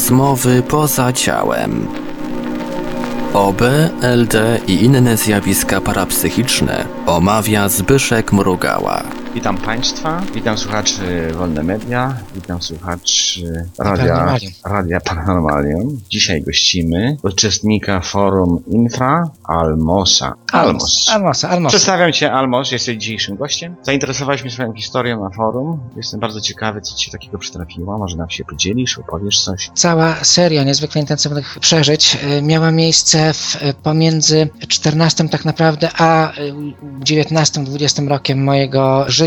Rozmowy poza ciałem. OB, LD i inne zjawiska parapsychiczne omawia Zbyszek Mrugała. Witam Państwa, witam słuchaczy Wolne Media, witam słuchaczy Radia. Radia Paranormalium. Dzisiaj gościmy uczestnika forum Infra Almosa. Almos. Almosa, Almosa. Przedstawiam Cię Almos, jesteś dzisiejszym gościem. Zainteresowałeś mnie swoją historią na forum. Jestem bardzo ciekawy, co Ci się takiego przytrafiło. Może nam się podzielisz, opowiesz coś. Cała seria niezwykle intensywnych przeżyć y, miała miejsce w, y, pomiędzy 14 tak naprawdę a 19-20 rokiem mojego życia.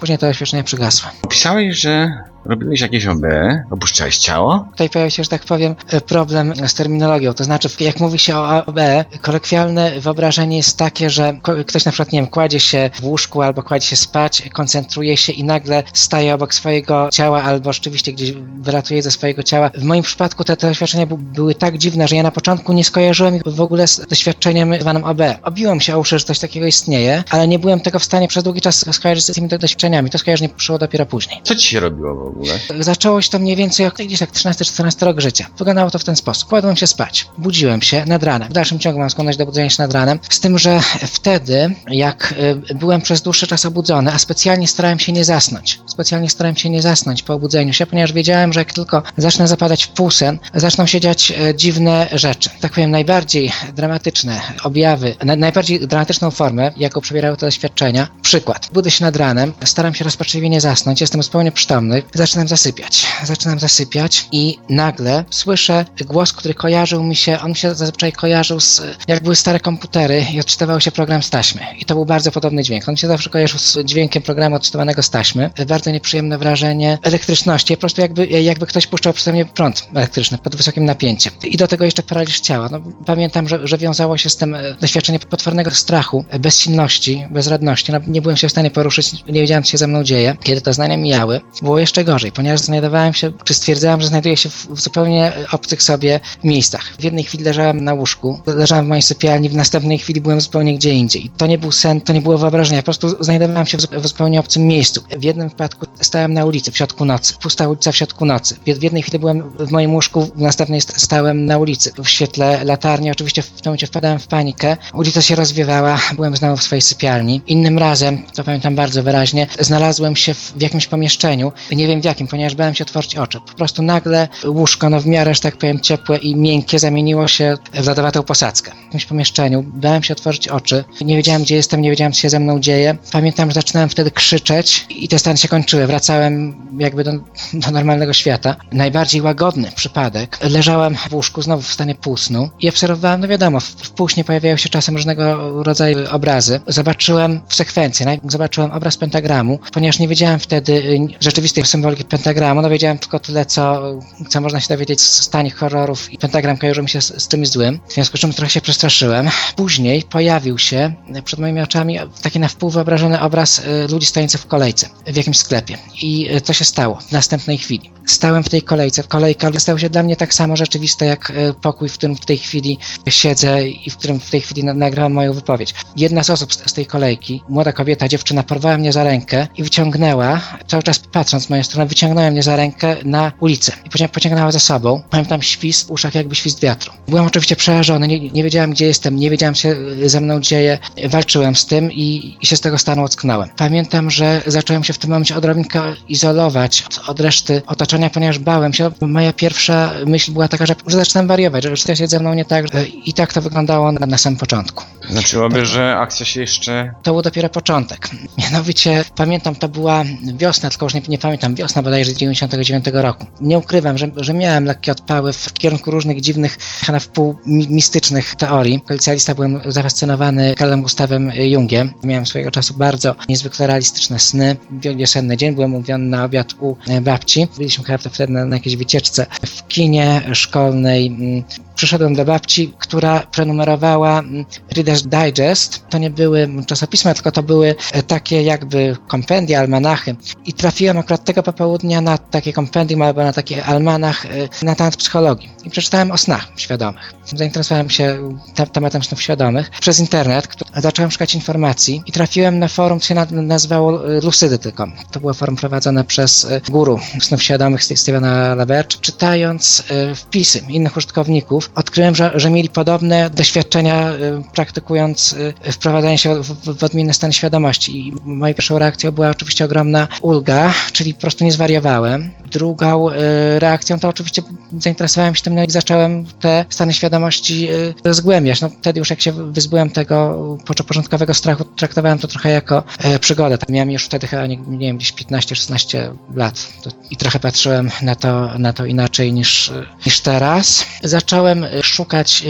Później to doświadczenie przygasło. Pisałeś, że robiłeś jakieś OB, opuszczałeś ciało. Tutaj pojawia się, że tak powiem, y, problem z terminologią. To znaczy, jak mówi się o OB, kolokwialne wyobrażenie jest takie, że ktoś na przykład, nie wiem, kładzie się w łóżku albo kładzie się spać, koncentruje się i nagle staje obok swojego ciała albo rzeczywiście gdzieś wylatuje ze swojego ciała. W moim przypadku te, te doświadczenia były tak dziwne, że ja na początku nie skojarzyłem ich w ogóle z doświadczeniem zwanym OB. Obiłem się o uszy, że coś takiego istnieje, ale nie byłem tego w stanie przez długi czas skojarzyć z tymi do- doświadczeniami. To skojarzenie przyszło dopiero później. Co Ci się robiło w ogóle? Zaczęło się to mniej więcej jak gdzieś tak 13-14 rok życia. Wyglądało to w ten sposób. Kładłem się spać, budziłem się nad ranem. W dalszym ciągu mam skłonność do budzenia się nad ranem, z tym, że wtedy, jak y, byłem przez dłuższy czas obudzony, a specjalnie starałem się nie zasnąć, specjalnie starałem się nie zasnąć po obudzeniu się, ponieważ wiedziałem, że jak tylko zacznę zapadać w półsen, zaczną się dziać e, dziwne rzeczy. Tak powiem, najbardziej dramatyczne objawy, na, najbardziej dramatyczną formę, jaką przybierały te doświadczenia. Przykład. Budzę się nad ranem, staram się rozpaczliwie nie zasnąć, jestem zupełnie przytomny, zaczynam zasypiać. Zaczynam zasypiać i nagle słyszę głos, który kojarzył mi się, on się zazwyczaj kojarzył z, jak były stare komputery i odczytywał się program z taśmy. I to był bardzo podobny dźwięk. On się zawsze kojarzył z dźwiękiem programu odczytywanego z taśmy. Bardzo nieprzyjemne wrażenie elektryczności, po prostu jakby, jakby ktoś puszczał przeze mnie prąd elektryczny pod wysokim napięciem. I do tego jeszcze paraliż ciała. No, pamiętam, że, że wiązało się z tym e, doświadczenie potwornego strachu, bezsilności, bezradności. No, nie byłem się w stanie poruszyć, nie wiedziałem, co się ze mną dzieje. Kiedy te znania mijały, było jeszcze gorzej, ponieważ znajdowałem się, czy stwierdzałem, że znajduję się w, zupełnie obcych sobie miejscach. W jednej chwili leżałem na łóżku, leżałem w mojej sypialni, w następnej chwili byłem zupełnie gdzie indziej. To nie był sen, to nie było wyobrażenie, po prostu znajdowałem się w, zu- w zupełnie obcym miejscu. W jednym wypadku stałem na ulicy w środku nocy, pusta ulica w środku nocy. W jednej chwili byłem w moim łóżku, w następnej st- stałem na ulicy w świetle latarni. Oczywiście w tym momencie wpadałem w panikę. Ulica się rozwiewała, byłem znowu w swojej sypialni. Innym razem, to pamiętam bardzo wyraźnie, znalazłem się w jakimś pomieszczeniu, nie wiem jakim, ponieważ bałem się otworzyć oczy. Po prostu nagle łóżko, no w miarę, że tak powiem, ciepłe i miękkie, zamieniło się w lodowatą posadzkę. W jakimś pomieszczeniu bałem się otworzyć oczy. Nie wiedziałem, gdzie jestem, nie wiedziałem, co się ze mną dzieje. Pamiętam, że zaczynałem wtedy krzyczeć i te stany się kończyły. Wracałem jakby do, do normalnego świata. Najbardziej łagodny przypadek. Leżałem w łóżku, znowu w stanie półsnu i obserwowałem, no wiadomo, w, w pojawiają się czasem różnego rodzaju obrazy. Zobaczyłem w sekwencji, zobaczyłem obraz pentagramu, ponieważ nie wiedziałem wtedy rzeczywistej symboliki pentagramu, no wiedziałem tylko tyle, co, co można się dowiedzieć z stanych horrorów i pentagram kojarzył mi się z, z czymś złym, w związku z czym trochę się przestraszyłem. Później pojawił się przed moimi oczami taki na wpół wyobrażony obraz y, ludzi stojących w kolejce w jakimś sklepie. I y, co się stało w następnej chwili? Stałem w tej kolejce. Kolejka stała się dla mnie tak samo rzeczywista jak y, pokój, w którym w tej chwili siedzę i w którym w tej chwili na- nagrałam moją wypowiedź. Jedna z osób z tej kolejki, młoda kobieta, dziewczyna, porwała mnie za rękę i wyciągnęła, cały czas patrząc w moją stronę, wyciągnęła mnie za rękę na ulicę i pociągnęła za sobą. Pamiętam świst w uszach, jakby świst wiatru. Byłem oczywiście przerażony, nie, nie wiedziałem gdzie jestem, nie wiedziałem co się ze mną dzieje. Walczyłem z tym i, i się z tego stanu ocknąłem. Pamiętam, że zacząłem się w tym momencie odrobinkę izolować od, od reszty otoczenia, ponieważ bałem się. Moja pierwsza myśl była taka, że, że zaczynam wariować, że coś jest ze mną nie tak. I tak to wyglądało na, na samym początku. Znaczyłoby, że akcja się jeszcze To był dopiero początek. Mianowicie pamiętam, to była wiosna, tylko już nie, nie pamiętam, wiosna bodajże z 99 roku. Nie ukrywam, że, że miałem lekkie odpały w kierunku różnych dziwnych, na wpół mi- mistycznych teorii. Jako licealista byłem zafascynowany Karlem Gustavem Jungiem. Miałem swojego czasu bardzo niezwykle realistyczne sny. Wiosenny dzień, byłem umówiony na obiad u e, babci. Byliśmy chyba wtedy na, na jakiejś wycieczce w kinie szkolnej. mm, przyszedłem do babci, która prenumerowała mm, Reader's Digest. To nie były czasopisma, tylko to były e, takie jakby kompendia, almanachy. I trafiłem akurat tego popołudnia na takie kompendium albo na taki almanach e, na temat psychologii. I przeczytałem o snach świadomych. Zainteresowałem się te tematem snów świadomych przez internet. Zacząłem szukać informacji i trafiłem na forum, które się nazywało e, Lucydy.com. To było forum prowadzone przez guru snów świadomych Stevena Laberge. Czytając wpisy innych użytkowników, odkryłem, że, że mieli podobne doświadczenia y, praktykując y, wprowadzanie się w, w odmienny stan świadomości. I moją pierwszą reakcją była oczywiście ogromna ulga, czyli po prostu nie zwariowałem. Drugą y, reakcją to oczywiście zainteresowałem się tym no i zacząłem te stany świadomości zgłębiać. No, wtedy już jak się wyzbyłem tego początkowego strachu, traktowałem to trochę jako przygodę. Tak, miałem już wtedy chyba, nie, nie wiem, gdzieś 15-16 lat i trochę patrzyłem na to, na to inaczej niż, niż teraz. Zacząłem szukać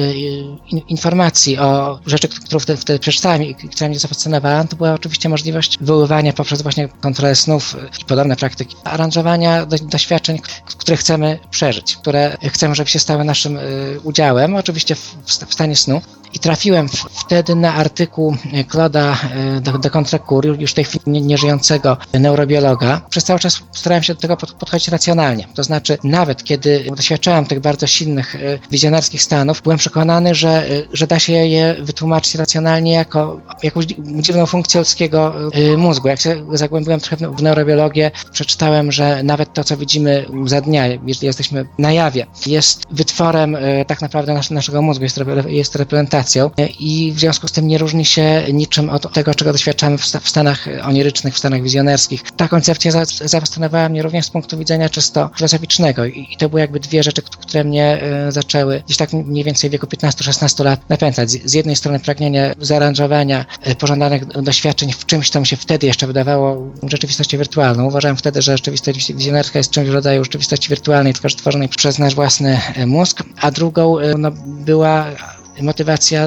informacji o rzeczy, które wtedy, wtedy przeczytałem i która mnie zafascynowała, to była oczywiście możliwość wyływania poprzez właśnie kontrolę snów i podobne praktyki, aranżowania do, doświadczeń, które chcemy przeżyć, które chcemy, żeby się stały naszym y, udziałem, oczywiście w, w stanie snu. I trafiłem wtedy na artykuł e, de, de Contrecourt, już w tej chwili nieżyjącego neurobiologa. Przez cały czas starałem się do tego podchodzić racjonalnie. To znaczy, nawet kiedy doświadczałem tych bardzo silnych e, wizjonerskich stanów, byłem przekonany, że, e, że da się je wytłumaczyć racjonalnie jako jakąś dziwną funkcję ludzkiego mózgu. Jak się zagłębiłem trochę w neurobiologię, przeczytałem, że nawet to, co widzimy za dnia, jeżeli jesteśmy na jawie, jest wytworem tak naprawdę naszego mózgu, jest, jest reprezentacją i w związku z tym nie różni się niczym od tego, czego doświadczamy w, stanach onirycznych, w stanach wizjonerskich. Ta koncepcja zafascynowała mnie również z punktu widzenia czysto filozoficznego i to były jakby dwie rzeczy, które mnie e, zaczęły gdzieś tak mniej więcej w wieku 15-16 lat napędzać. Z jednej strony pragnienie zaaranżowania e, pożądanych doświadczeń w czymś, co mi się wtedy jeszcze wydawało rzeczywistością wirtualną. Uważałem wtedy, że rzeczywistość wizjonerska jest czymś w rodzaju rzeczywistości wirtualnej, tylko że tworzonej przez nasz własny e, mózg, a drugą no, była motywacja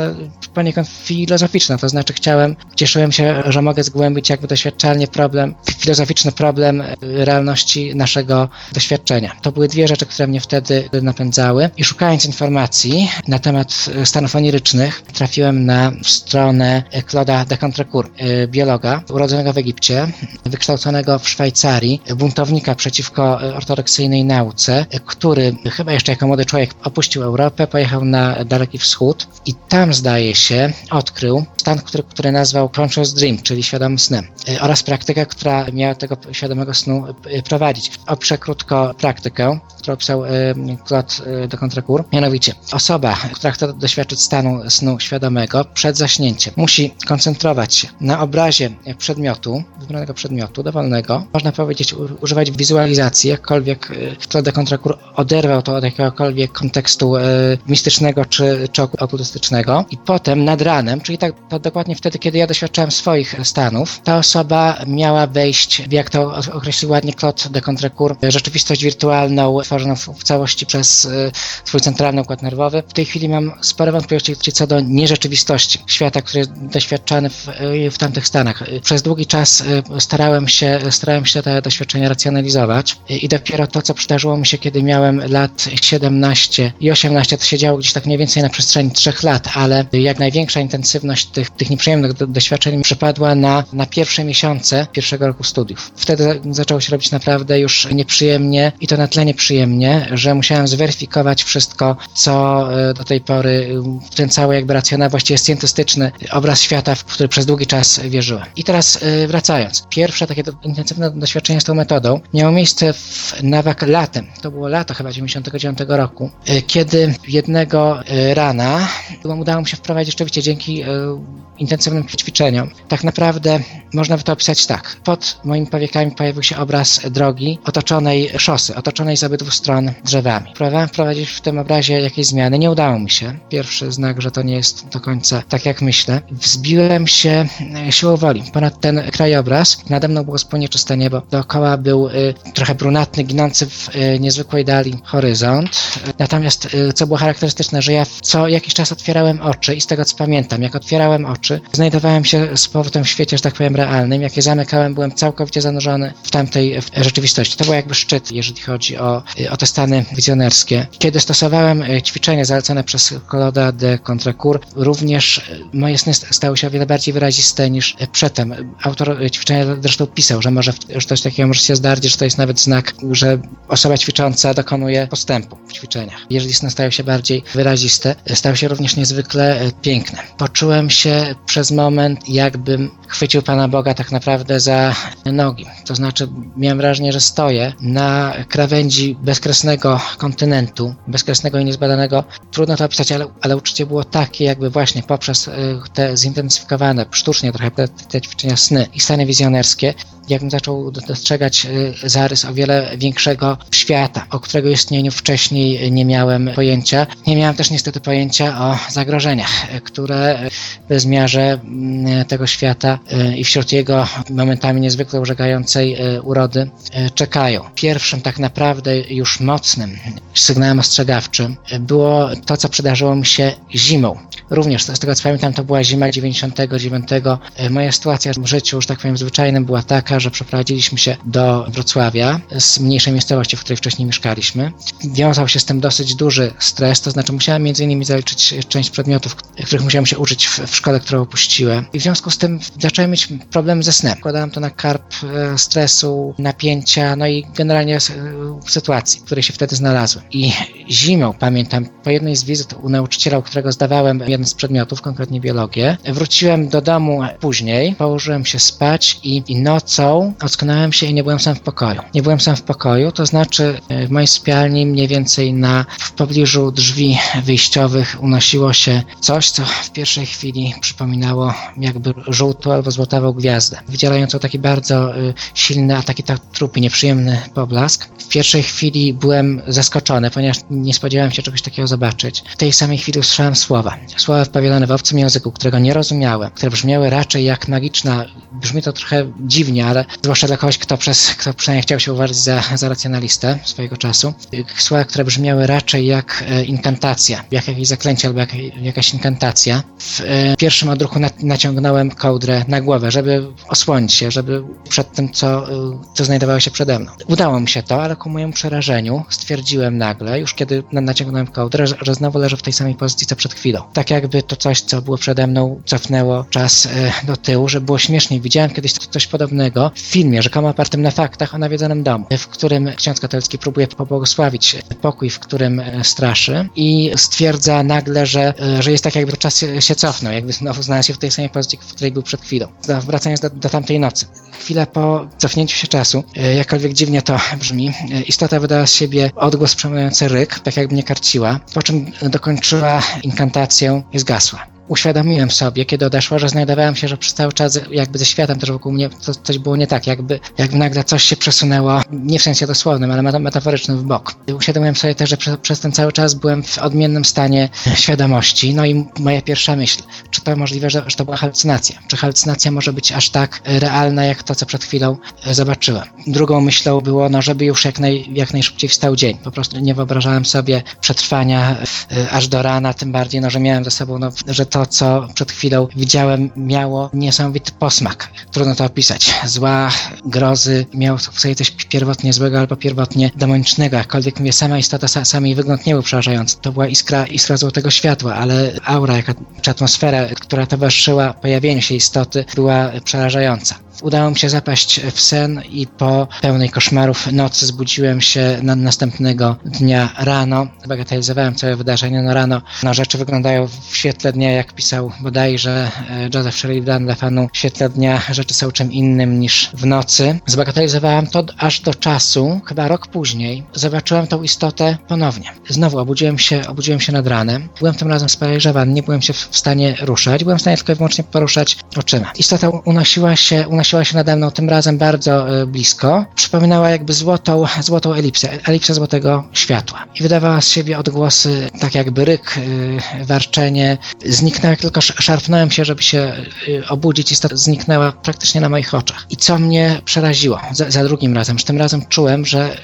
poniekąd filozoficzna, to znaczy chciałem, cieszyłem się, że mogę zgłębić jakby doświadczalnie problem, filozoficzny problem realności naszego doświadczenia. To były dwie rzeczy, które mnie wtedy napędzały i szukając informacji na temat stanów onirycznych, trafiłem na stronę Claude'a de Contrecourt, y, biologa urodzonego w Egipcie, wykształconego w Szwajcarii, buntownika przeciwko ortodoksyjnej nauce, który chyba jeszcze jako młody człowiek opuścił Europę, pojechał na Daleki Wschód i tam zdaje się odkrył stan, który, który nazwał Conscious Dream, czyli świadomy snem y, oraz praktykę, która miała tego świadomego snu y, prowadzić. Opiszę krótko praktykę, którą opisał y, Claude de Contrecourt. Mianowicie osoba, która chce doświadczyć stanu snu świadomego przed zaśnięciem musi koncentrować się na obrazie przedmiotu, wybranego przedmiotu, dowolnego. Można powiedzieć używać wizualizacji, jakkolwiek Claude de Contrecourt oderwał to od jakiegokolwiek kontekstu mistycznego czy, czy okultystycznego i potem nad ranem, czyli tak dokładnie wtedy, kiedy ja doświadczałem swoich stanów, ta osoba miała wejść, jak to określił ładnie Claude de Contrecourt, rzeczywistość wirtualną tworzoną w, w całości przez y, swój centralny układ nerwowy. W tej chwili mam spore wątpliwości co do nierzeczywistości świata, który jest doświadczany w, y, w tamtych stanach. Przez długi czas y, starałem się, starałem się te doświadczenia racjonalizować i dopiero to, co przydarzyło mi się, kiedy miałem lat 17 i 18, to się działo gdzieś tak mniej więcej na przestrzeni trzech lat, ale jak największa intensywność tych, tych nieprzyjemnych doświadczeń przypadła na, na pierwsze miesiące pierwszego roku studiów. Wtedy zaczęło się robić naprawdę już nieprzyjemnie i to na tle nieprzyjemnie, że musiałem zweryfikować wszystko, co e, do tej pory, ten cały jakby racjonalny, właściwie scientystyczny obraz świata, w który przez długi czas wierzyłem. I teraz e, wracając. Pierwsze takie intensywne doświadczenie z tą metodą miało miejsce w Nawak latem. To było lato chyba 99 roku, e, kiedy jednego rana udało mi się wprowadzić rzeczywiście dzięki e, intensywnym ćwiczeniom. Tak naprawdę można by to opisać tak. Pod moimi powiekami pojawił się obraz drogi otoczonej szosy, otoczonej z obydwu stron drzewami. Próbowałem wprowadzić w tym obrazie jakieś zmiany, nie udało mi się. Pierwszy znak, że to nie jest do końca tak jak myślę. Wzbiłem się e, siłą woli ponad ten krajobraz. Nade mną było zupełnie czyste niebo. Dookoła był y, trochę brunatny, ginący w y, niezwykłej dali horyzont. Natomiast, y, co było charakterystyczne, że ja co jakiś czas otwierałem oczy i z tego co pamiętam, jak otwierałem oczy, znajdowałem się z powrotem w świecie, że tak powiem, realnym. Jak je zamykałem, byłem całkowicie zanurzony w tamtej rzeczywistości. To był jakby szczyt, jeżeli chodzi o, o te stany wizjonerskie. Kiedy stosowałem e, ćwiczenia zalecone przez Claude'a de Contrecourt, również e, moje sny stały się o wiele bardziej wyraziste niż przedtem. Autor ćwiczenia zresztą pisał, że może że coś takiego może się zdarzyć, że to jest nawet znak, że osoba ćwicząca dokonuje postępu w ćwiczeniach. Jeżeli sny stają się bardziej wyraziste, stały się również niezwykle e, piękne. Poczułem się przez moment, jakbym chwycił Pana Boga tak naprawdę za nogi. To znaczy, miałem wrażenie, że stoję na krawędzi bezkresnego kontynentu, bezkresnego i niezbadanego. Trudno to opisać, ale, ale uczucie było takie, jakby właśnie poprzez e, te zintensyfikowane, sztucznie trochę te, te ćwiczenia sny i stany wizjonerskie, jakbym zaczął dostrzegać e, zarys o wiele większego świata, o którego istnieniu wcześniej nie miałem pojęcia. Nie miałem też niestety pojęcia o zagrożeniach, które w bezmiarze mm, tego świata i wśród jego momentami niezwykle urzekającej urody czekają. Pierwszym tak naprawdę już mocnym sygnałem ostrzegawczym było to, co przydarzyło mi się zimą. Również z tego co pamiętam, to była zima 99. Moja sytuacja w życiu, już tak powiem, zwyczajnym była taka, że przeprowadziliśmy się do Wrocławia z mniejszej miejscowości, w której wcześniej mieszkaliśmy. Wiązał się z tym dosyć duży stres, to znaczy musiałem między innymi zaliczyć część przedmiotów, których musiałem się uczyć w, w szkole, którą opuściłem. I w związku z tym zacząłem mieć problemy ze snem. Kładałem to na karp e, stresu, napięcia, no i generalnie sytuacji, w której się wtedy znalazłem. I zimą, pamiętam, po jednej z wizyt u nauczyciela, u którego zdawałem jeden z przedmiotów, konkretnie biologię, wróciłem do domu później, położyłem się spać i, i nocą ocknąłem się i nie byłem sam w pokoju. Nie byłem sam w pokoju, to znaczy w mojej sypialni mniej więcej na, w pobliżu drzwi wyjściowych unosiło się coś, co w pierwszej chwili przypominało jakby żółtą albo złotawą gwiazdę, wydzielającą taki bardzo y, silny, a taki tak trupy, nieprzyjemny poblask. W pierwszej chwili byłem zaskoczony, ponieważ nie spodziewałem się czegoś takiego zobaczyć. W tej samej chwili usłyszałem słowa. Słowa wypowiadane w obcym języku, którego nie rozumiałem, które brzmiały raczej jak magiczna. Brzmi to trochę dziwnie, ale zwłaszcza dla kogoś, kto, przez, kto przynajmniej chciał się uważać za, za racjonalistę swojego czasu. Słowa, które brzmiały raczej jak e, inkantacja, jak jakieś zaklęcie albo jak, jakaś inkantacja. W e, pierwszym odruchu na, naciągnąłem kołdrę na głowę, żeby osłonić się, żeby przed tym, co, e, co znajdowało się przede mną. Udało mi się to, ale ku mojemu przerażeniu stwierdziłem nagle, już kiedy naciągnąłem kołdrę, że, że znowu leżę w tej samej pozycji co przed chwilą. Tak jakby to coś, co było przede mną, cofnęło czas do tyłu, że było śmieszniej. Widziałem kiedyś coś podobnego w filmie, rzekomo opartym na faktach o nawiedzonym domu, w którym ksiądz katolicki próbuje pobłogosławić pokój, w którym e, straszy i stwierdza nagle, że, e, że jest tak jakby czas się, cofnął, jakby znowu znalazł się w tej samej pozycji, w której był przed chwilą. Wracając do, do tamtej nocy. Chwilę po cofnięciu się czasu, jakkolwiek dziwnie to brzmi, istota wydała z siebie odgłos przemawiający ryk, tak jakby mnie karciła, po czym dokończyła inkantację i zgasła uświadomiłem sobie, kiedy odeszła, że znajdowałem się, że przez cały czas jakby ze światem też wokół mnie to, coś było nie tak, jakby, jakby nagle coś się przesunęło, nie w sensie dosłownym, ale metaforycznym w bok. Uświadomiłem sobie też, że przez, przez ten cały czas byłem w odmiennym stanie świadomości, no i moja pierwsza myśl, czy to możliwe, że, że to była halucynacja? Czy halucynacja może być aż tak realna, jak to, co przed chwilą e, zobaczyłem? Drugą myślą było, no żeby już jak, naj, jak najszybciej wstał dzień. Po prostu nie wyobrażałem sobie przetrwania e, aż do rana, tym bardziej, no, że miałem ze sobą, no, że to, co przed chwilą widziałem, miało niesamowity posmak. Trudno to opisać. Zła, grozy, miało w sobie coś pierwotnie złego albo pierwotnie demonicznego. Jakkolwiek sama istota, sam jej wygląd nie był przerażający. To była iskra, iskra złotego światła, ale aura, jaka, czy atmosfera, która towarzyszyła pojawieniu się istoty, była przerażająca. Udało mi się zapaść w sen i po pełnej koszmarów nocy zbudziłem się na następnego dnia rano. Bagatelizowałem całe wydarzenie. No rano no, rzeczy wyglądają w świetle dnia, jak pisał bodajże e, Joseph Sheridan dla fanu. W świetle dnia rzeczy są czym innym niż w nocy. Zbagatelizowałem to aż do czasu, chyba rok później, zobaczyłem tą istotę ponownie. Znowu obudziłem się, obudziłem się nad ranem. Byłem tym razem sparaliżowany, nie byłem się w stanie ruszać. Byłem w stanie tylko i wyłącznie poruszać oczyma. Istota unosiła się, unosiła unosiła się nade mną tym razem bardzo e, blisko. Przypominała jakby złotą, złotą elipsę, elipsę złotego światła. I wydawała z siebie odgłosy, tak jakby ryk, e, warczenie. Zniknęła, jak tylko sz- szarpnąłem się, żeby się e, obudzić, istota zniknęła praktycznie na moich oczach. I co mnie przeraziło za, za drugim razem, że tym razem czułem, że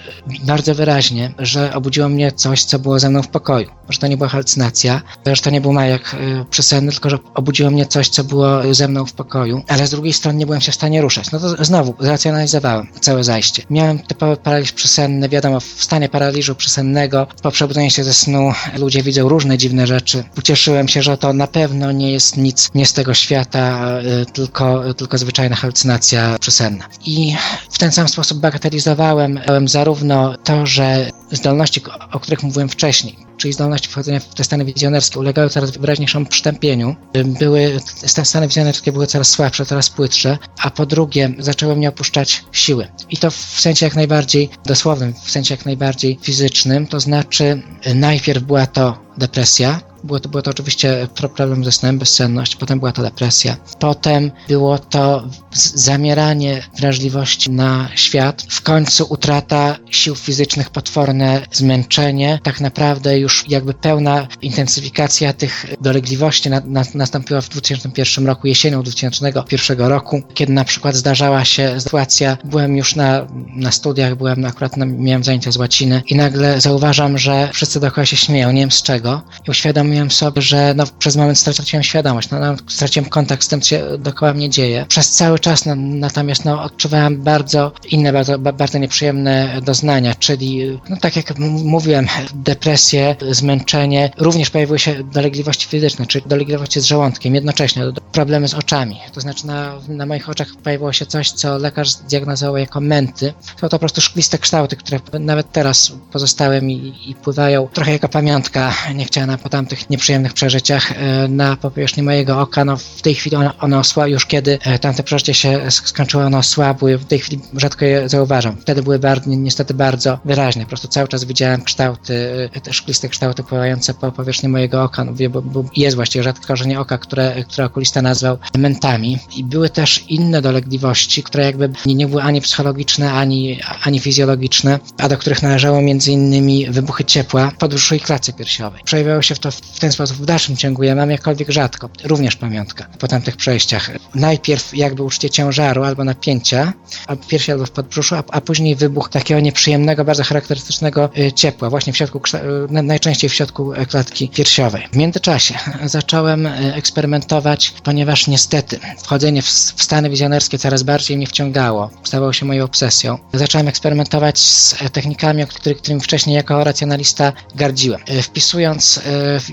bardzo wyraźnie, że obudziło mnie coś, co było ze mną w pokoju. Że to nie była halucynacja, że to nie był majak przesenny, tylko że obudziło mnie coś, co było ze mną w pokoju, ale z drugiej strony nie byłem się w stanie ruszać. No to znowu zracjonalizowałem całe zajście. Miałem typowy paraliż przesenny, wiadomo, w stanie paraliżu przesennego, po przebudzeniu się ze snu ludzie widzą różne dziwne rzeczy. Ucieszyłem się, że to na pewno nie jest nic nie z tego świata, y, tylko, tylko zwyczajna halucynacja przesenna. I w ten sam sposób bagatelizowałem em, zarówno to, że zdolności, o których mówiłem wcześniej, czyli zdolności wchodzenia w te stany wizjonerskie ulegały coraz wyraźniejszemu przytępieniu. Były, te stany wizjonerskie były coraz słabsze, coraz płytsze, a po drugie zaczęły mnie opuszczać siły. I to w sensie jak najbardziej dosłownym, w sensie jak najbardziej fizycznym, to znaczy y, najpierw była to depresja, było to, było to oczywiście pro- problem ze snem, bezsenność, potem była to depresja. Potem było to zamieranie wrażliwości na świat, w końcu utrata sił fizycznych, potworne zmęczenie, tak naprawdę już jakby pełna intensyfikacja tych dolegliwości na, na, nastąpiła w 2001 roku, jesienią 2001 roku, kiedy na przykład zdarzała się sytuacja, byłem już na, na studiach, byłem akurat, na, miałem zajęcia z łaciny i nagle zauważam, że wszyscy dookoła się śmieją, nie wiem z czego. I uświadomiłem sobie, że no, przez moment straciłem świadomość, no, no, straciłem kontakt z tym, co się dookoła mnie dzieje. Przez cały czas no, natomiast no, odczuwałem bardzo inne, bardzo, ba- bardzo nieprzyjemne doznania, czyli no, tak jak mówiłem, depresję, zmęczenie, również pojawiły się dolegliwości fizyczne, czyli dolegliwości z żołądkiem, jednocześnie problemy z oczami. To znaczy na, na moich oczach pojawiło się coś, co lekarz zdiagnozował jako męty. Są to po prostu szkliste kształty, które nawet teraz pozostały mi i pływają trochę jako pamiątka niechciana po tamtych nieprzyjemnych przeżyciach e, na powierzchni mojego oka. No, w tej chwili one, one osła, już kiedy e, tamte przeżycie się sk- skończyło, one osłabły. W tej chwili rzadko je zauważam. Wtedy były bardzo, ni- niestety bardzo wyraźne. Po prostu cały czas widziałem kształty, e, te szkliste kształty pływające po powierzchni mojego oka. No, bo, bo jest właściwie rzadko korzenie oka, które, które okulista nazwał mentami. I były też inne dolegliwości, które jakby nie, nie były ani psychologiczne, ani, ani fizjologiczne, a do których należało między innymi wybuchy ciepła po brzusznej klatce piersiowej. Przejawiało się to w ten sposób w dalszym ciągu. Ja mam jakkolwiek rzadko, również pamiątka po tamtych przejściach. Najpierw jakby uczucie ciężaru albo napięcia, a piersi albo w podbrzuszu, a, a później wybuch takiego nieprzyjemnego, bardzo charakterystycznego y, ciepła, właśnie w środku, y, na- najczęściej w środku e, klatki piersiowej. W międzyczasie zacząłem eksperymentować, ponieważ niestety wchodzenie w, w stany wizjonerskie coraz bardziej mnie wciągało, stawało się moją obsesją. Zacząłem eksperymentować z e, technikami, o których, którymi wcześniej jako racjonalista gardziłem. Wpisując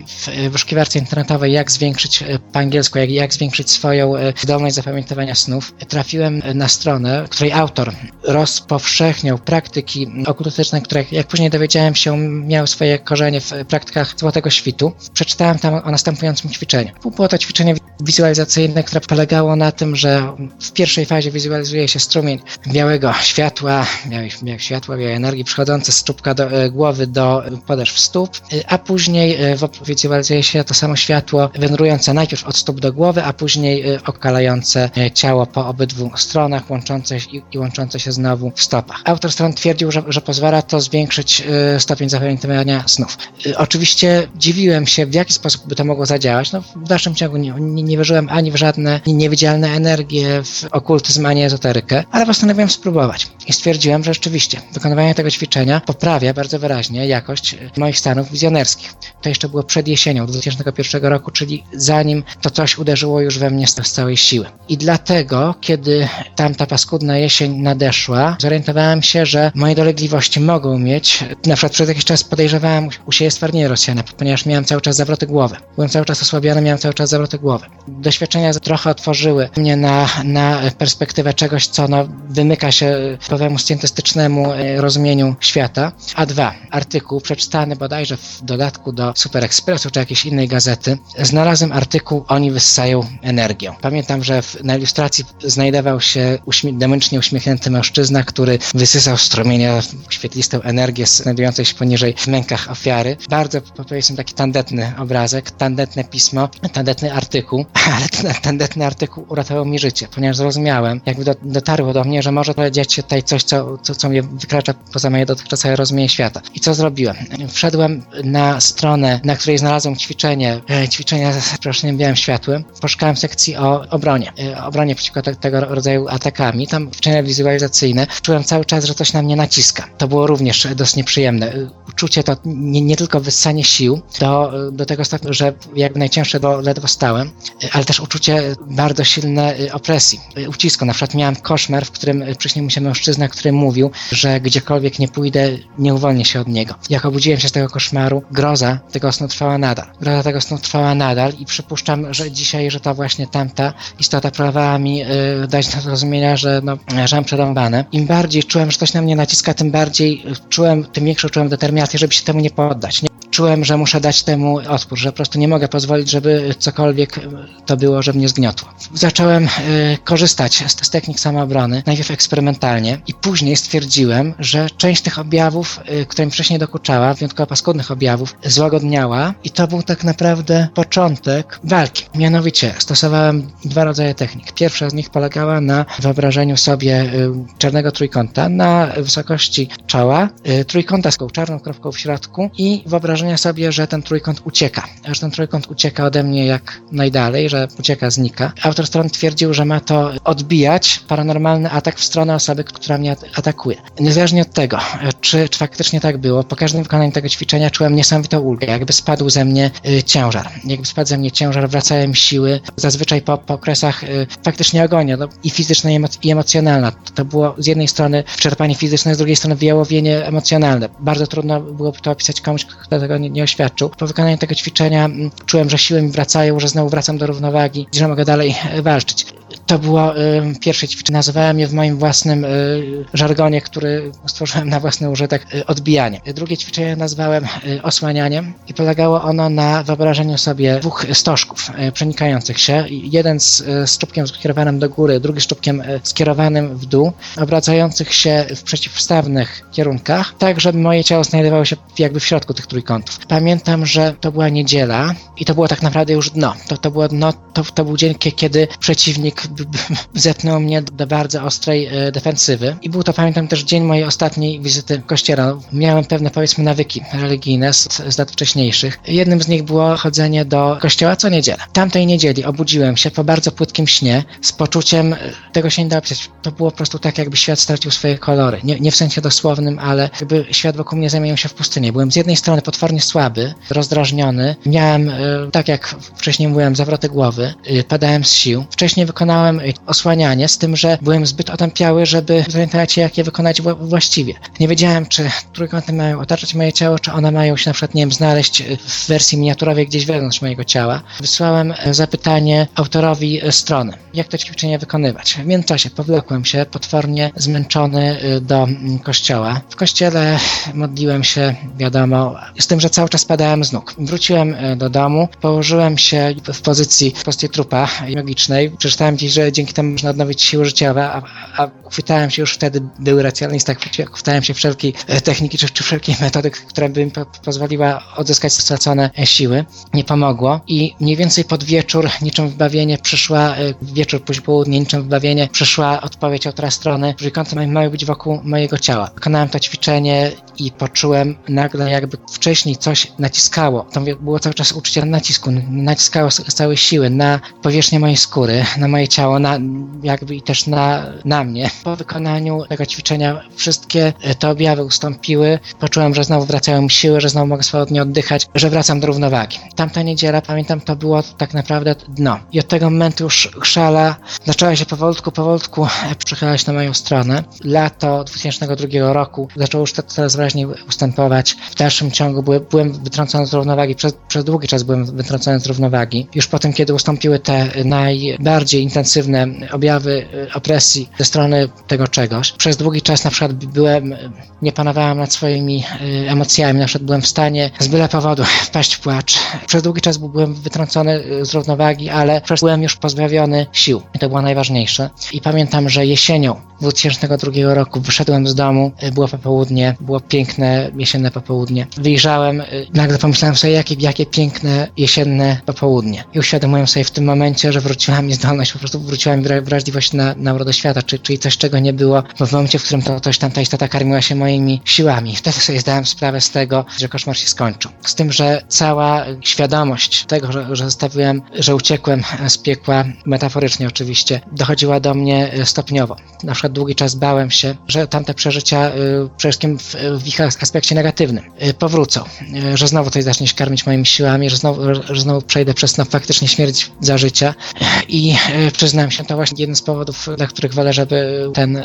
w, wyszukiwarce internetowej, jak zwiększyć e, po angielsku, jak, jak zwiększyć swoją e, zdolność zapamiętywania snów, trafiłem e, na stronę, której autor rozpowszechniał praktyki okultystyczne, które, jak później dowiedziałem się, miały swoje korzenie w praktykach złotego świtu. Przeczytałem tam o następującym ćwiczeniu. Było to ćwiczenie wizualizacyjne, które polegało na tym, że w pierwszej fazie wizualizuje się strumień białego światła, białej, białego światła, białej energii przychodzący z czubka do, głowy do podeszw stóp, a później w wizualizuje się to samo światło wędrujące najpierw od stóp do głowy, a później e, okalające e, ciało po obydwu stronach, łączące się i, łączące się znowu w stopach. Autor stron twierdził, że, że pozwala to zwiększyć e, stopień zapamiętywania snów. Oczywiście dziwiłem się, w jaki sposób by to mogło zadziałać. No, w dalszym ciągu nie, nie, nie wierzyłem ani w żadne niewidzialne energie, w okultyzm, ani ezoterykę, ale postanowiłem spróbować. I stwierdziłem, że rzeczywiście wykonywanie tego ćwiczenia poprawia bardzo wyraźnie jakość moich stanów wizjonerskich. To jeszcze było przed jesienią 2001 roku, czyli zanim to coś uderzyło już we mnie z całej siły. I dlatego, kiedy tamta paskudna jesień nadeszła, zorientowałem się, że moje dolegliwości mogą mieć, na przykład przez jakiś czas podejrzewałem u- siebie stwardnienie rozsiane, ponieważ miałem cały czas zawroty głowy. Byłem cały czas osłabiony, miałem cały czas zawroty głowy. Doświadczenia trochę otworzyły mnie na, na perspektywę czegoś, co no, wymyka się pewnemu scjentystycznemu e, rozumieniu świata. A dwa, artykuł przeczytany bodajże w dodatku do Super Expressu czy jakiejś innej gazety, znalazłem artykuł Oni wyssają energię. Pamiętam, że w, na ilustracji znajdował się uśmie- uśmiechnięty mężczyzna, który wysysał strumienia świetlistą energię znajdującej się poniżej w mękach ofiary. Bardzo, powiedzmy, taki tandetny obrazek, tandetne pismo, tandetny artykuł. ale ten tandetny artykuł uratował mi życie, ponieważ zrozumiałem, jakby do, dotarło do mnie, że może dziać się tutaj coś, co, co, co mnie wykracza poza moje dotychczasowe rozumienie świata. I co zrobiłem? Wszedłem na stronę, na której znalazłem ćwiczenie, e, ćwiczenia z przeproszeniem białym światłem. Poszukałem sekcji o obronie, e, obronie przeciwko te, tego rodzaju atakami. Tam ćwiczenia wizualizacyjne. Czułem cały czas, że coś na mnie naciska. To było również dość nieprzyjemne. Uczucie to nie, nie tylko wyssanie sił do, do tego stopnia, że jakby najcięższe do ledwo stałem, ale też uczucie bardzo silne opresji, ucisku. Na przykład miałem koszmar, w którym przyśnił mi się mężczyzna, który mówił, że gdziekolwiek nie pójdę, nie uwolnię się od niego. Jak obudziłem się z tego koszmaru, groza tego snu trwała nadal. Groza tego snu trwała nadal i przypuszczam, że dzisiaj, że to właśnie tamta istota próbowała mi yy, dać do zrozumienia, że, no, że mam przerąbane. Im bardziej czułem, że coś na mnie naciska, tym bardziej czułem, tym większą czułem determinację, żeby się temu nie poddać. Nie czułem, że muszę dać temu odpór, że po prostu nie mogę pozwolić, żeby cokolwiek to było, że mnie zgniotło. Zacząłem y, korzystać z, z technik samoobrony, najpierw eksperymentalnie i później stwierdziłem, że część tych objawów, y, mi wcześniej dokuczała, wyjątkowo paskudnych objawów, złagodniała i to był tak naprawdę początek walki. Mianowicie stosowałem dwa rodzaje technik. Pierwsza z nich polegała na wyobrażeniu sobie y, czarnego trójkąta na wysokości czoła, trójkąta z czarną kropką w środku i wyobrażenie sobie, że ten trójkąt ucieka, że ten trójkąt ucieka ode mnie jak najdalej, że ucieka, znika. Autor strony twierdził, że ma to odbijać paranormalny atak w stronę osoby, która mnie atakuje. Niezależnie od tego, czy, czy faktycznie tak było, po każdym wykonaniu tego ćwiczenia czułem niesamowitą ulgę, jakby spadł ze mnie y, ciężar. Jakby spadł ze mnie ciężar, wracają siły. Zazwyczaj po, po okresach y, faktycznie agonia, no, i fizyczna, i, emoc- i. To, to było z jednej strony wyczerpanie fizyczne, z drugiej strony wyjałowienie emocjonalne. Bardzo trudno byłoby to opisać komuś, kto tego nie, nie oświadczył. Po wykonaniu tego ćwiczenia m, czułem, że siły mi wracają, że znowu wracam do równowagi, że mogę dalej e, walczyć. To było y, pierwsze ćwiczenie. Nazywałem je w moim własnym y, żargonie, który stworzyłem na własny użytek, y, odbijanie. Drugie ćwiczenie nazwałem osłanianiem i polegało ono na wyobrażeniu sobie dwóch stożków przenikających się. Jeden z, z czubkiem skierowanym do góry, drugi z czubkiem skierowanym w dół, obracających się w przeciwstawnych kierunkach, tak żeby moje ciało znajdowało się jakby w środku tych trójkątów. Pamiętam, że to była niedziela i to było tak naprawdę już dno. To, to było dno, to, to był dzień, kiedy przeciwnik zetnął mnie do bardzo ostrej e, defensywy. I był to, pamiętam, też dzień mojej ostatniej wizyty w kościele. Miałem pewne, powiedzmy, nawyki religijne z, z lat wcześniejszych. Jednym z nich było chodzenie do kościoła co niedzielę. Tamtej niedzieli obudziłem się po bardzo płytkim śnie z poczuciem, e, tego się nie da opisać, to było po prostu tak, jakby świat stracił swoje kolory. Nie, nie w sensie dosłownym, ale jakby świat wokół mnie zamienił się w pustynię. Byłem z jednej strony potwornie słaby, rozdrażniony. Miałem, e, tak jak wcześniej mówiłem, zawroty głowy, e, padałem z sił. Wcześniej wykonałem e, osłanianie, z tym, że byłem zbyt otępiały, żeby zorientować się, jak je wykonać wła- właściwie. Nie wiedziałem, czy trójkąty mają otaczać moje ciało, czy one mają się na przykład, nie wiem, znaleźć w wersji miniaturowej gdzieś wewnątrz mojego ciała. Wysłałem zapytanie autorowi strony, jak to ćwiczenie wykonywać. W międzyczasie powlekłem się, potwornie zmęczony do mm, kościoła. W kościele modliłem się, wiadomo, z tym, że cały czas padałem z nóg. Wróciłem e, do domu, położyłem się w pozycji trupa jogicznej. Przeczytałem gdzieś, że dzięki temu można odnowić siły życiowe, a, a chwytałem się już wtedy, był racjonalista, chwyci- chwytałem się wszelkiej e, techniki czy, czy wszelkiej metody, która by mi po, pozwoliła odzyskać stracone e, siły. Nie pomogło i mniej więcej pod wieczór, niczym wybawienie, przyszła, wieczór, później południe, niczym wybawienie, przyszła odpowiedź autora strony, trójkąty ma- mają być wokół mojego ciała. Wykonałem to ćwiczenie i poczułem nagle jakby wcześniej coś naciskało. To było cały czas uczucie nacisku, naciskało z całej siły na powierzchnię mojej skóry, na moje ciało, na, jakby i też na, na mnie. Po wykonaniu tego ćwiczenia wszystkie e, te objawy ustąpiły. Poczułem, że znowu wracają mi siły, że znowu mogę swobodnie oddychać, że wracam do równowagi. Tamta niedziela, pamiętam, to było tak naprawdę dno. I od tego momentu już szala zaczęła się powolutku, powolutku e, przychylać na moją stronę. Lato 2002 roku zaczęło już to coraz wyraźniej ustępować. W dalszym ciągu były, byłem wytrącony z równowagi, przez, przez długi czas byłem wytrącony z równowagi. Już po tym, kiedy ustąpiły te najbardziej intensywne objawy e, opresji ze strony tego czegoś, przez długi czas na przykład byłem, e, nie panowałem nad swoimi e, emocjami, na przykład byłem w stanie z byle powodu wpaść w płacz. Przez długi czas byłem wytrącony z równowagi, ale przez byłem już pozbawiony sił. I to było najważniejsze. I pamiętam, że jesienią 2002 roku wyszedłem z domu, y, było popołudnie, było piękne jesienne popołudnie. Wyjrzałem, y, nagle pomyślałem sobie, jakie, jakie piękne jesienne popołudnie. I uświadomiłem sobie w tym momencie, że wróciła mi zdolność, po prostu wróciła mi wra- wrażliwość na, na urodę świata, czy, czyli coś, czego nie było bo w momencie, w którym to ktoś tam, ta istota karmiła się moimi siłami. Wtedy sobie zdałem sprawę z tego, że koszmar się skończył. Z tym, że cała świadomość tego, że, że zostawiłem, że uciekłem z piekła, metaforycznie oczywiście, dochodziła do mnie e, stopniowo. Na przykład długi czas bałem się, że tamte przeżycia, y, przede wszystkim w, w ich aspekcie negatywnym, y, powrócą, y, że znowu coś zacznie się karmić moimi siłami, że znowu, że znowu przejdę przez no, faktycznie śmierć za życia. I przyznam się, to właśnie jeden z powodów, dla których wolę, żeby ten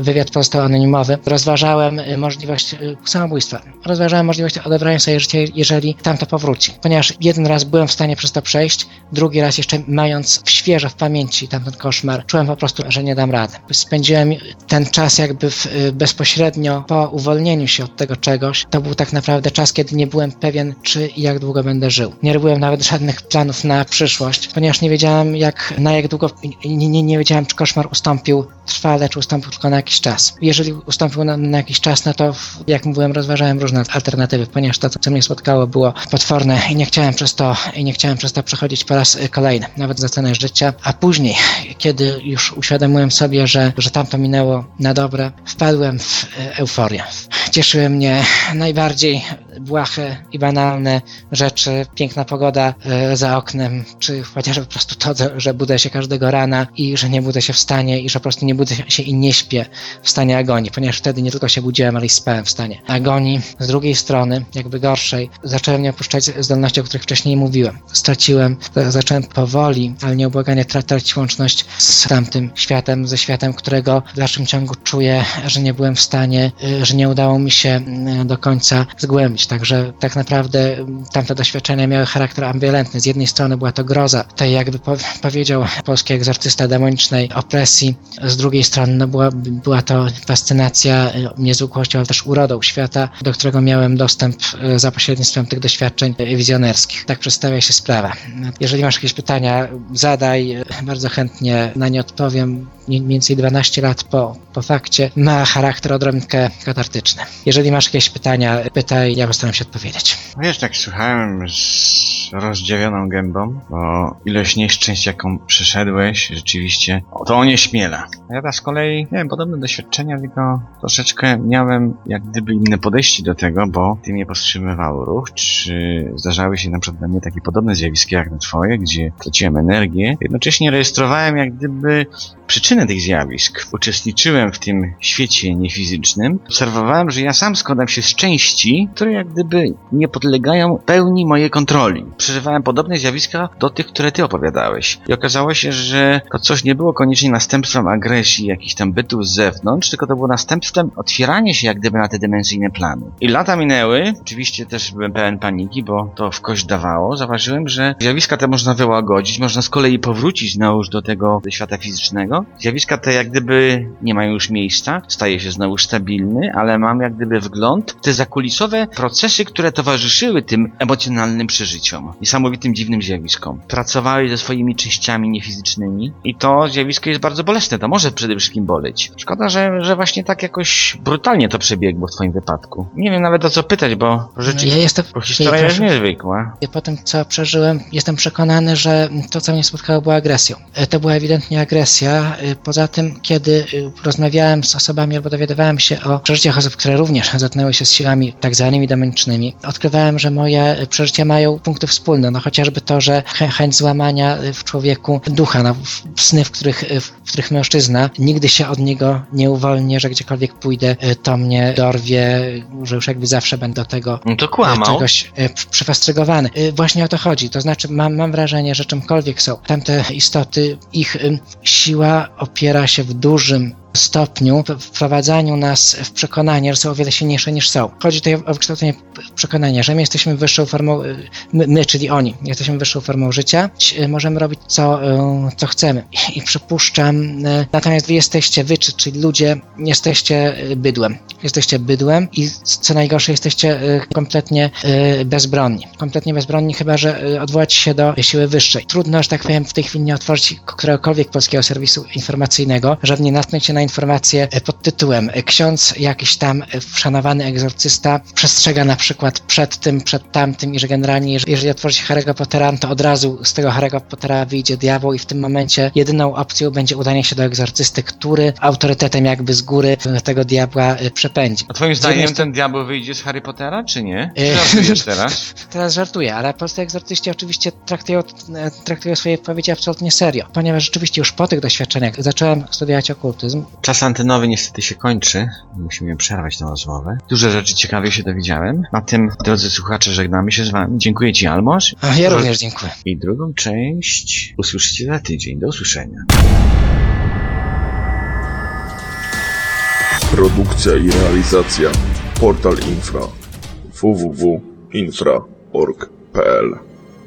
wywiad pozostał anonimowy. Rozważałem możliwość samobójstwa. Rozważałem możliwość odebrania sobie życia, jeżeli tamto powróci. Ponieważ jeden raz byłem w stanie przez to przejść, drugi raz jeszcze mając świeżo w pamięci tamten koszmar, czułem po prostu, że nie dam rady. Spędziłem ten czas jakby w, y, bezpośrednio po uwolnieniu się od tego czegoś. To był tak naprawdę czas, kiedy nie byłem pewien, czy i jak długo będę żył. Nie robiłem nawet żadnych planów na przyszłość, ponieważ nie wiedziałem jak, na jak długo, nie, nie, nie wiedziałem, czy koszmar ustąpił trwale, czy ustąpił tylko na jakiś czas. Jeżeli ustąpił na, na jakiś czas, no to jak mówiłem, rozważałem różne alternatywy, ponieważ to, co mnie spotkało, było potworne i nie chciałem przez to, i nie chciałem przez to przechodzić po raz kolejny, nawet za cenę życia. A później, kiedy już uświadomiłem sobie, że, że tamto minęło na dobre, wpadłem w e, euforię. Cieszyły mnie najbardziej błahe i banalne rzeczy, piękna pogoda e, za oknem, czy chociażby po prostu to, że budzę się każdego rana i że nie budzę się w stanie i że po prostu nie budzę się i nie śpię w stanie agonii, ponieważ wtedy nie tylko się budziłem, ale i spałem w stanie agonii. Z drugiej strony, jakby gorszej, zacząłem nie opuszczać zdolności, o których wcześniej mówiłem. Straciłem, zacząłem powoli, ale nieubłaganie tra- tracić łączność z tamtym światem, ze światem, którego w dalszym ciągu czuję, że nie byłem w stanie, y, że nie udało mi się y, do końca zgłębić. Także tak naprawdę y, tamte doświadczenia miały charakter ambiwalentny. Z jednej strony była to groza, tej jakby po- powiedział polski egzorcysta demonicznej opresji, z drugiej strony no była, była to fascynacja y, niezwykłością, ale też urodą świata, do którego miałem dostęp za pośrednictwem tych doświadczeń wizjonerskich. Tak przedstawia się sprawa. Jeżeli masz jakieś pytania, zadaj, bardzo chętnie na nie odpowiem. Mniej więcej 12 lat po, po fakcie ma charakter odrobinkę katartyczny. Jeżeli masz jakieś pytania, pytaj, ja postaram się odpowiedzieć. No Wiesz, tak słuchałem z rozdziawioną gębą, bo ilość nieszczęść, jaką przeszedłeś, rzeczywiście, to onieśmiela. A ja z kolei miałem podobne doświadczenia, tylko troszeczkę miałem jak gdyby inne podejście do tego, bo ty mnie powstrzymywało ruch, czy zdarzały się na przykład na mnie takie podobne zjawiska jak na twoje, gdzie traciłem energię. Jednocześnie rejestrowałem jak gdyby przyczynę tych zjawisk. Uczestniczyłem w tym świecie niefizycznym. Obserwowałem, że ja sam składam się z części, które jak gdyby nie podlegają pełni mojej kontroli. Przeżywałem podobne zjawiska do tych, które ty opowiadałeś. I okazało się, że to coś nie było koniecznie następstwem agresji jakichś tam bytów z zewnątrz, tylko to było następstwem otwierania się jak gdyby na te dimensyjne plany. I lata minęły, oczywiście też byłem pełen paniki, bo to w kość dawało. Zauważyłem, że zjawiska te można wyłagodzić, można z kolei powrócić znowuż do tego świata fizycznego. Zjawiska te jak gdyby nie mają już miejsca, staje się znowu stabilny, ale mam jak gdyby wgląd w te zakulisowe procesy, które towarzyszyły tym emocjonalnym przeżyciom, niesamowitym dziwnym zjawiskom. Pracowałeś ze swoimi częściami niefizycznymi i to zjawisko jest bardzo bolesne, to może przede wszystkim boleć. Szkoda, że, że właśnie tak jakoś brutalnie to przebiegło w twoim wypadku. Nie wiem nawet o co pytać, bo rzeczywiście Ja jestem, bo historia ja jest niezwykła. Ja po tym, co przeżyłem, jestem przekonany, że to, co mnie spotkało, była agresją. E, To była ewidentnie agresja. E, Poza tym, kiedy e, rozmawiałem z osobami albo dowiadywałem się o przeżyciach osób, które również zetknęły się z siłami tak zwanymi demonicznymi, odkrywałem, że moje e, przeżycia mają punkty wspólne. No chociażby to, że chę- chęć złamania w człowieku ducha, no, sny, w których, w których mężczyzna nigdy się od niego nie uwolnię, że gdziekolwiek pójdę, to mnie dorwie, że już jakby zawsze będę do tego No to czegoś przyfastrygowany. Właśnie o to chodzi. To znaczy, mam, mam wrażenie, że czymkolwiek są tamte istoty, ich siła opiera się w dużym stopniu wprowadzaniu nas w przekonanie, że są o wiele silniejsze niż są. Chodzi tutaj o wykształcenie przekonania, że my jesteśmy wyższą formą, y, my, my czyli oni, jesteśmy wyższą formą życia, y, możemy robić co, y, co chcemy. I przypuszczam, natomiast wy jesteście, wy, czy- czyli ludzie, jesteście bydłem. Jesteście bydłem i co najgorsze, jesteście kompletnie bezbronni. Kompletnie bezbronni, chyba że odwołać się do siły wyższej. Trudno, że tak powiem, w tej chwili nie otworzyć któregokolwiek polskiego serwisu informacyjnego, żeby nie natknąć się na informację pod tytułem Ksiądz jakiś tam wszanowany egzorcysta przestrzega na przykład przed tym, przed tamtym i że generalnie jeż- jeżeli otworzy się Harry'ego Pottera, to od razu z tego Harry'ego Pottera wyjdzie diabeł i w tym momencie jedyną opcją będzie udanie się do egzorcysty, który autorytetem jakby z góry tego diabła e, przepędzi. A twoim zdaniem ten diabeł wyjdzie z Harry Pottera, czy nie? E, Żartujesz teraz? Teraz żartuję, ale polscy egzorcyści oczywiście traktują, e, traktują swoje wypowiedzi absolutnie serio, ponieważ rzeczywiście już po tych doświadczeniach zacząłem studiować okultyzm. Czas antenowy niestety się kończy. Musimy przerwać tę rozmowę. Dużo rzeczy ciekawych się dowiedziałem. Na tym, drodzy słuchacze, żegnamy się z wami. Dziękuję ci, Almosz. A ja również dziękuję. I drugą część usłyszycie za tydzień. Do usłyszenia. Produkcja i realizacja Portal Infra www.infra.org.pl